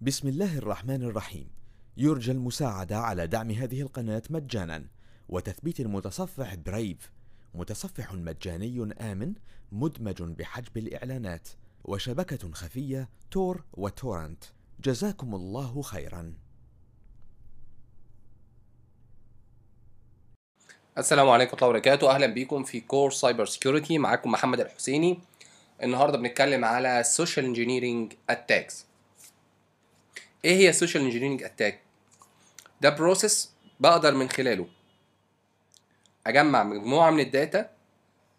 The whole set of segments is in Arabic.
بسم الله الرحمن الرحيم. يرجى المساعدة على دعم هذه القناة مجانا. وتثبيت المتصفح برايف متصفح مجاني آمن مدمج بحجب الإعلانات. وشبكة خفية تور وتورنت. جزاكم الله خيرا. السلام عليكم ورحمة الله وبركاته. أهلا بيكم في course cyber security معاكم محمد الحسيني. النهارده بنتكلم على ال social engineering attacks إيه هي ال social engineering attack ده process بقدر من خلاله. أجمع مجموعة من ال data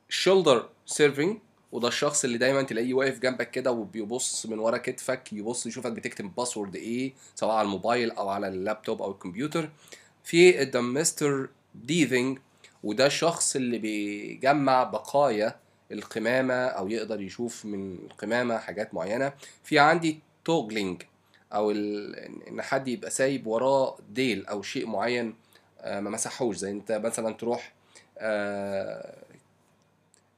shoulder surfing وده الشخص اللي دايما تلاقيه واقف جنبك كده وبيبص من ورا كتفك يبص يشوفك بتكتب password إيه سواء على الموبايل أو على اللابتوب أو الكمبيوتر. في ال dumpster diving وده الشخص اللي بيجمع بقايا القمامة أو يقدر يشوف من القمامة حاجات معينة. في عندي توجلينج أو ال- إن حد يبقى سايب وراه tail أو شيء معين آه، ما مسحوش زي أنت مثلا تروح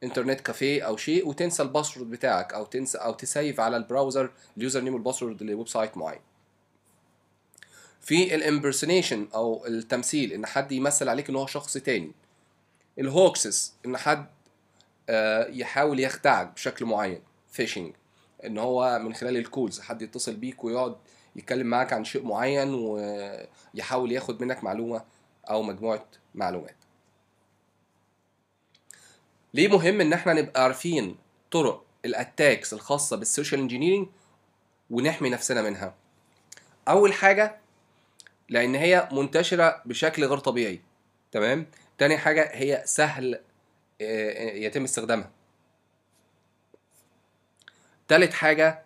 internet cafe أو شيء وتنسى ال password بتاعك أو تنسى أو ت save على ال browser ال username وال password ل website معين. في ال impersonation أو التمثيل إن حد يمثل عليك إن هو شخص تاني. ال hoaxes إن حد آه، يحاول يخدعك بشكل معين. vishing إن هو من خلال ال calls حد يتصل بيك ويقعد يتكلم معاك عن شيء معين ويحاول ياخد منك معلومة أو مجموعة معلومات. ليه مهم إن إحنا نبقى عارفين طرق ال attacks الخاصة بال social engineering ونحمي نفسنا منها؟ أول حاجة لأن هي منتشرة بشكل غير طبيعي تمام؟ تاني حاجة هي سهل آه، يتم استخدامها. تالت حاجة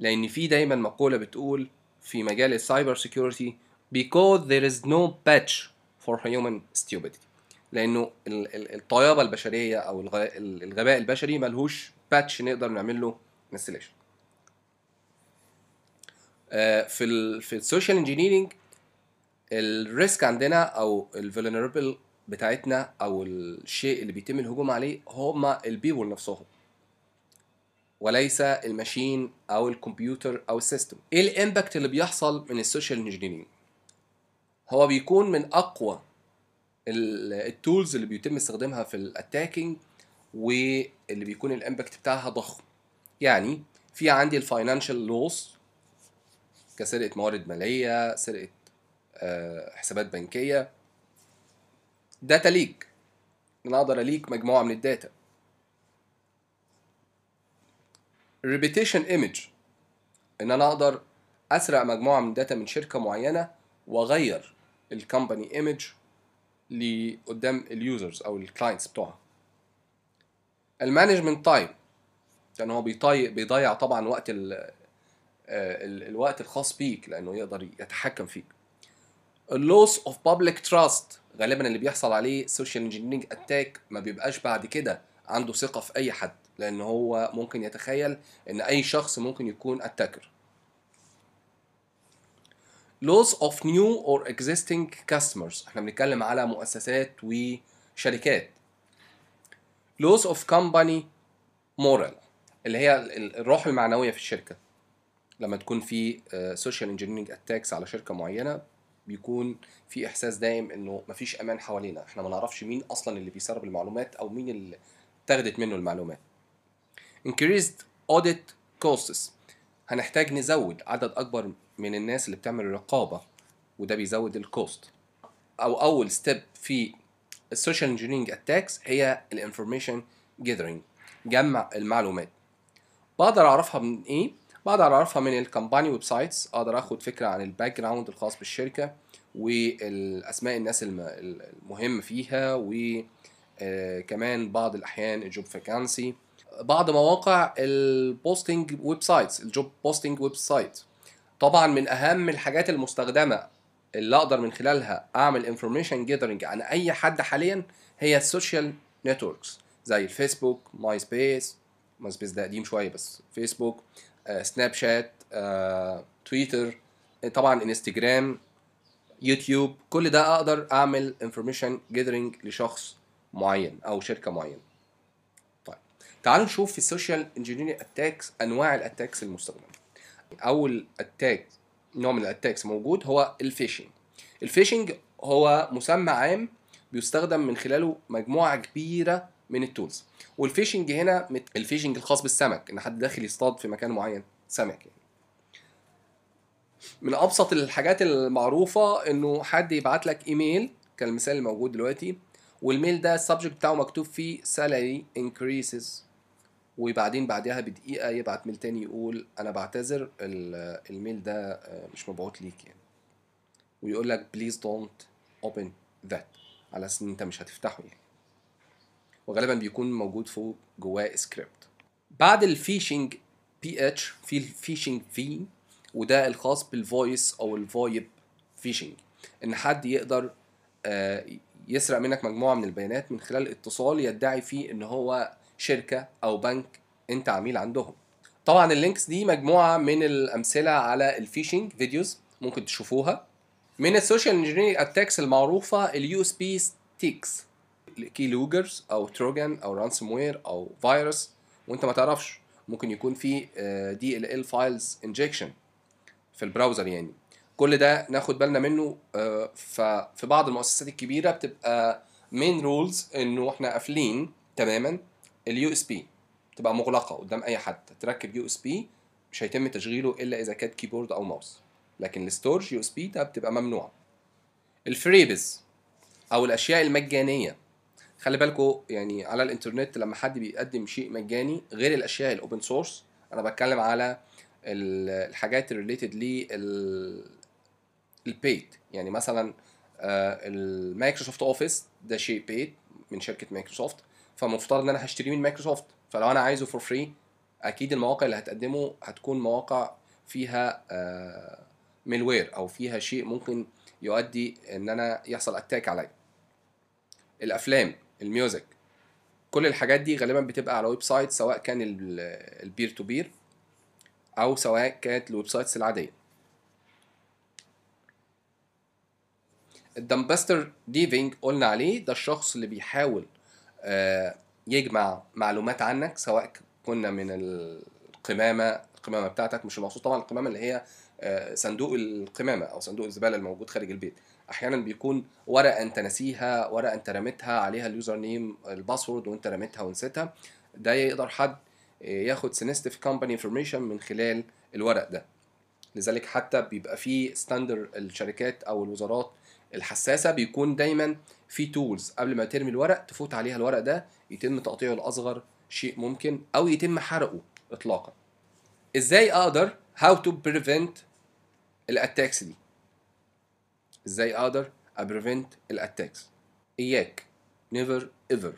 لأن في دايما مقولة بتقول في مجال ال cyber security because there is no patch for human stupidity. لأنه ال- ال- الطيابة البشرية أو الغ- ال- الغباء البشري ملهوش patch نقدر نعمل له installation في ال في ال social engineering ال risk عندنا أو ال vulnerable بتاعتنا أو الشيء اللي بيتم الهجوم عليه هما ال people نفسهم. وليس ال machine أو الكمبيوتر أو ال system. إيه ال impact اللي بيحصل من ال social engineering هو بيكون من أقوى ال tools اللي بيتم استخدامها في ال attacking واللي بيكون ال impact بتاعها ضخم. يعني في عندي ال financial loss كسرقة موارد مالية سرقة آه، حسابات بنكية. data leak. ان أنا أقدر أ leak مجموعة من ال data. reputation image إن أنا أقدر أسرق مجموعة من ال data من شركة معينة وأغير ال company image لقدام ال users أو ال clients بتوعها. ال management time لأن هو بيضيع بيضيع طبعا وقت آه، ال- الوقت الخاص بيك لأنه يقدر يتحكم فيك. ال loss of public trust غالبا اللي بيحصل عليه social engineering attack ما بيبقاش بعد كده عنده ثقة في أي حد. لأن هو ممكن يتخيل إن أي شخص ممكن يكون attacker loss of new or existing customers. إحنا بنتكلم على مؤسسات وشركات. Loss of company morale اللي هي ال- ال- الروح المعنوية في الشركة. لما تكون في social engineering attacks على شركة معينة بيكون في إحساس دايم إنه مفيش أمان حوالينا. إحنا ما نعرفش مين أصلا اللي بيسرب المعلومات أو مين اللي اتاخدت منه المعلومات. Increased audit costs. هنحتاج نزود عدد أكبر من الناس اللي بتعمل رقابة وده بيزود ال cost أو أول step في ال social engineering attacks هي ال information gathering جمع المعلومات. بقدر أعرفها من إيه؟ بقدر أعرفها من ال company websites أقدر آخد فكرة عن ال background الخاص بالشركة والأسماء الناس الم- المهم فيها وكمان بعض الأحيان ال job vacancy بعض مواقع ال posting websites ال job posting website طبعا من أهم الحاجات المستخدمة اللي أقدر من خلالها أعمل information gathering عن أي حد حاليا هي ال social networks زي ال Facebook MySpace MySpace ده قديم شوية بس Facebook Snapchat Twitter طبعا انستجرام يوتيوب كل ده أقدر أعمل information gathering لشخص معين أو شركة معينة. تعالوا نشوف في ال social engineering attacks أنواع ال attacks المستخدمة. أول attack نوع من ال attacks موجود هو ال phishing ال phishing هو مسمى عام بيستخدم من خلاله مجموعة كبيرة من ال tools وال phishing هنا ال fishing الخاص بالسمك إن حد داخل يصطاد في مكان معين سمك يعني. من أبسط الحاجات المعروفة إنه حد يبعت لك إيميل كالمثال الموجود دلوقتي وال mail ده ال subject بتاعه مكتوب فيه salary increases. وبعدين بعدها بدقيقة يبعت mail تاني يقول أنا بعتذر ال- ال mail ده آه، مش مبعوت ليك يعني. ويقول لك please don't open that على أساس إن أنت مش هتفتحه يعني. وغالبا بيكون موجود فوق جواه سكريبت بعد ال phishing PH في ال vishing V وده الخاص بال voice أو ال VoIP phishing إن حد يقدر آه، يسرق منك مجموعة من البيانات من خلال اتصال يدعي فيه إن هو شركة أو بنك أنت عميل عندهم. طبعا ال links دي مجموعة من الأمثلة على ال phishing videos ممكن تشوفوها. من ال social engineering attacks المعروفة ال USB sticks. key loggers أو trojan أو ransomware أو فيروس. وأنت ما تعرفش ممكن يكون في دي ال ال files injection في ال browser يعني. كل ده ناخد بالنا منه آه، ففي بعض المؤسسات الكبيرة بتبقى main rules إنه إحنا قافلين تماما. ال USB تبقى مغلقة قدام أي حد. تركب USB مش هيتم تشغيله إلا إذا كانت keyboard أو ماوس لكن ال storage USB ده بتبقى ممنوعة. ال freebies أو الأشياء المجانية. خلي بالكوا يعني على الإنترنت لما حد بيقدم شيء مجاني غير الأشياء ال open source أنا بتكلم على ال- الحاجات ال related لل ال paid يعني مثلا آه، ال Microsoft Office ده شيء paid من شركة مايكروسوفت فمفترض إن أنا هشتريه من مايكروسوفت. فلو أنا عايزه for free أكيد المواقع اللي هتقدمه هتكون مواقع فيها malware أو فيها شيء ممكن يؤدي إن أنا يحصل attack عليا. الأفلام ال music كل الحاجات دي غالبا بتبقى على website سواء كان ال peer to peer أو سواء كانت ال websites العادية. ال dumpster diving قلنا عليه ده الشخص اللي بيحاول آه، يجمع معلومات عنك سواء كنا من القمامة القمامة بتاعتك مش المقصود طبعا القمامة اللي هي آه، صندوق القمامة أو صندوق الزبالة الموجود خارج البيت. أحيانا بيكون ورقة أنت ناسيها ورقة أنت رميتها عليها ال user name ال password وأنت رميتها ونسيتها. ده يقدر حد ياخد sensitive company information من خلال الورق ده. لذلك حتى بيبقى في standard الشركات أو الوزارات الحساسة بيكون دايما في tools قبل ما ترمي الورق تفوت عليها الورق ده يتم تقطيعه لأصغر شيء ممكن أو يتم حرقه اطلاقا. إزاي أقدر how to prevent ال attacks دي؟ إزاي أقدر ا prevent ال attacks إياك. Never ever.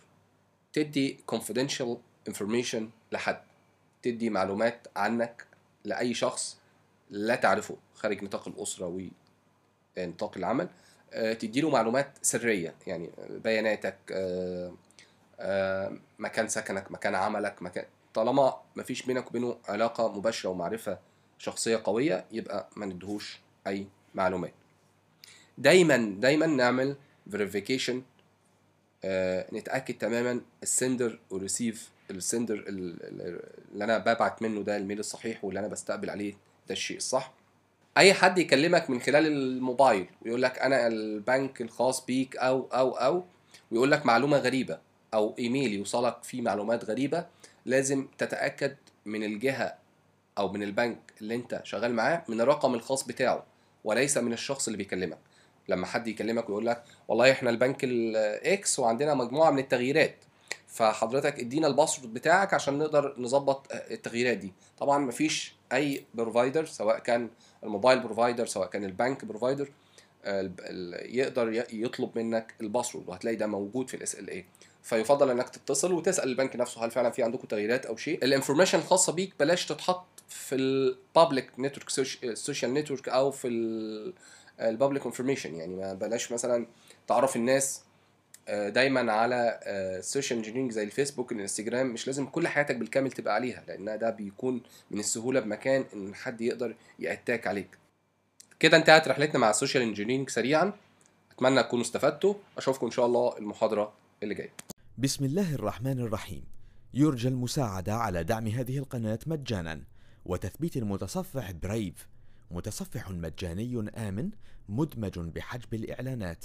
تدي confidential information لحد. تدي معلومات عنك لأي شخص لا تعرفه خارج نطاق الأسرة ونطاق العمل. تديله معلومات سرية. يعني بياناتك آه، آه، مكان سكنك مكان عملك مكان طالما مفيش بينك وبينه علاقة مباشرة ومعرفة شخصية قوية يبقى ما ندهوش أي معلومات. دايما دايما نعمل verification نتأكد تماما ال sender وال receive ال sender اللي أنا ببعت منه ده ال mail الصحيح واللي أنا بستقبل عليه ده الشيء الصح. أي حد يكلمك من خلال الموبايل ويقول لك أنا البنك الخاص بيك أو أو أو ويقول لك معلومة غريبة أو إيميل يوصلك فيه معلومات غريبة لازم تتأكد من الجهة أو من البنك اللي أنت شغال معاه من الرقم الخاص بتاعه وليس من الشخص اللي بيكلمك. لما حد يكلمك ويقول لك والله إحنا البنك ال X وعندنا مجموعة من التغييرات فحضرتك ادينا ال password بتاعك عشان نقدر نظبط التغييرات دي. طبعا مفيش أي provider سواء كان الموبايل provider سواء كان البنك provider يقدر ي- يطلب منك ال password وهتلاقي ده موجود في ال SLA فيفضل إنك تتصل وتسأل البنك نفسه هل فعلا في عندكم تغييرات أو شيء. ال information الخاصة بيك بلاش تتحط في ال public network ال social network أو في ال public information يعني ما بلاش مثلا تعرف الناس آه، دايما على ال social engineering زي الفيسبوك الانستجرام. مش لازم كل حياتك بالكامل تبقى عليها لأن ده بيكون من السهولة بمكان إن حد يقدر ي attack عليك. كده انتهت رحلتنا مع ال social engineering سريعا. أتمنى تكونوا استفدتوا. أشوفكم إن شاء الله المحاضرة اللي جاية. بسم الله الرحمن الرحيم. يرجى المساعدة على دعم هذه القناة مجانا. وتثبيت المتصفح برايف متصفح مجاني آمن مدمج بحجب الإعلانات.